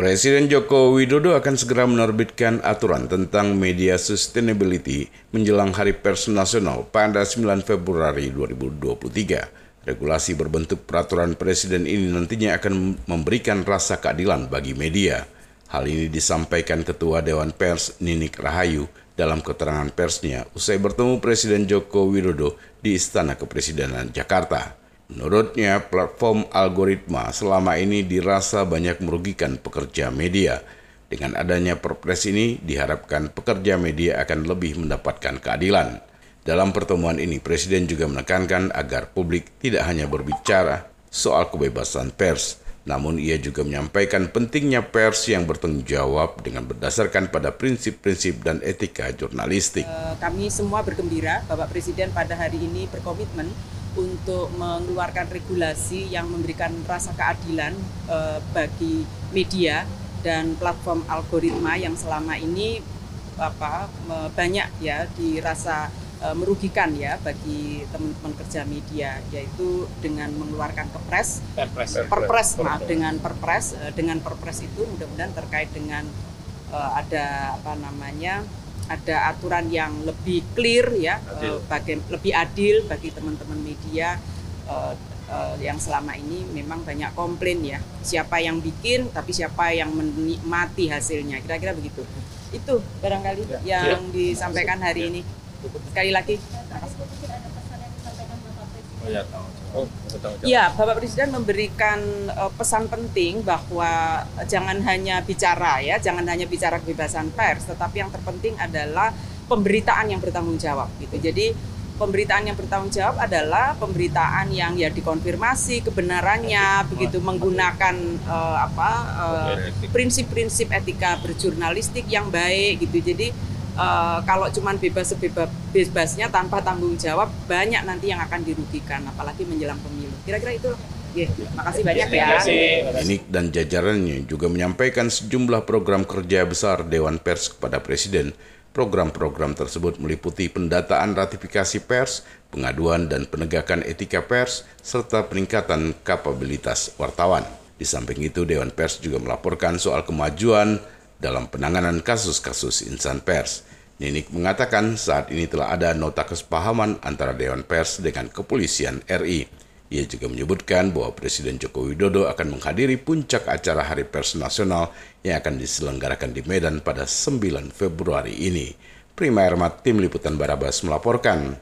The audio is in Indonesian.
Presiden Joko Widodo akan segera menerbitkan aturan tentang media sustainability menjelang Hari Pers Nasional pada 9 Februari 2023. Regulasi berbentuk peraturan presiden ini nantinya akan memberikan rasa keadilan bagi media. Hal ini disampaikan Ketua Dewan Pers Ninik Rahayu dalam keterangan persnya usai bertemu Presiden Joko Widodo di Istana Kepresidenan Jakarta. Menurutnya, platform algoritma selama ini dirasa banyak merugikan pekerja media. Dengan adanya perpres ini, diharapkan pekerja media akan lebih mendapatkan keadilan. Dalam pertemuan ini, Presiden juga menekankan agar publik tidak hanya berbicara soal kebebasan pers, namun ia juga menyampaikan pentingnya pers yang bertanggung jawab dengan berdasarkan pada prinsip-prinsip dan etika jurnalistik. Eh, kami semua bergembira Bapak Presiden pada hari ini berkomitmen untuk mengeluarkan regulasi yang memberikan rasa keadilan uh, bagi media dan platform algoritma yang selama ini apa banyak ya dirasa uh, merugikan ya bagi teman-teman kerja media yaitu dengan mengeluarkan kepres perpres. Perpres. Maaf dengan perpres uh, dengan perpres itu mudah-mudahan terkait dengan uh, ada apa namanya ada aturan yang lebih clear ya, uh, bagi, lebih adil bagi teman-teman media uh, uh, yang selama ini memang banyak komplain ya. Siapa yang bikin, tapi siapa yang menikmati hasilnya. Kira-kira begitu. Itu barangkali ya. yang ya. disampaikan hari ini. Sekali lagi. Oh ya, Oh, ya, Bapak Presiden memberikan uh, pesan penting bahwa jangan hanya bicara ya, jangan hanya bicara kebebasan pers, tetapi yang terpenting adalah pemberitaan yang bertanggung jawab gitu. Jadi pemberitaan yang bertanggung jawab adalah pemberitaan yang ya dikonfirmasi kebenarannya begitu menggunakan uh, apa prinsip-prinsip uh, etika berjurnalistik yang baik gitu. Jadi uh, kalau cuman bebas sebebas bebasnya tanpa tanggung jawab banyak nanti yang akan dirugikan apalagi menjelang pemilu. Kira-kira itu Yeah, makasih banyak ya. Ini dan jajarannya juga menyampaikan sejumlah program kerja besar Dewan Pers kepada Presiden. Program-program tersebut meliputi pendataan ratifikasi pers, pengaduan dan penegakan etika pers, serta peningkatan kapabilitas wartawan. Di samping itu, Dewan Pers juga melaporkan soal kemajuan dalam penanganan kasus-kasus insan pers. Ninik mengatakan saat ini telah ada nota kesepahaman antara Dewan Pers dengan kepolisian RI. Ia juga menyebutkan bahwa Presiden Joko Widodo akan menghadiri puncak acara Hari Pers Nasional yang akan diselenggarakan di Medan pada 9 Februari ini. Prima Ermat, Tim Liputan Barabas melaporkan.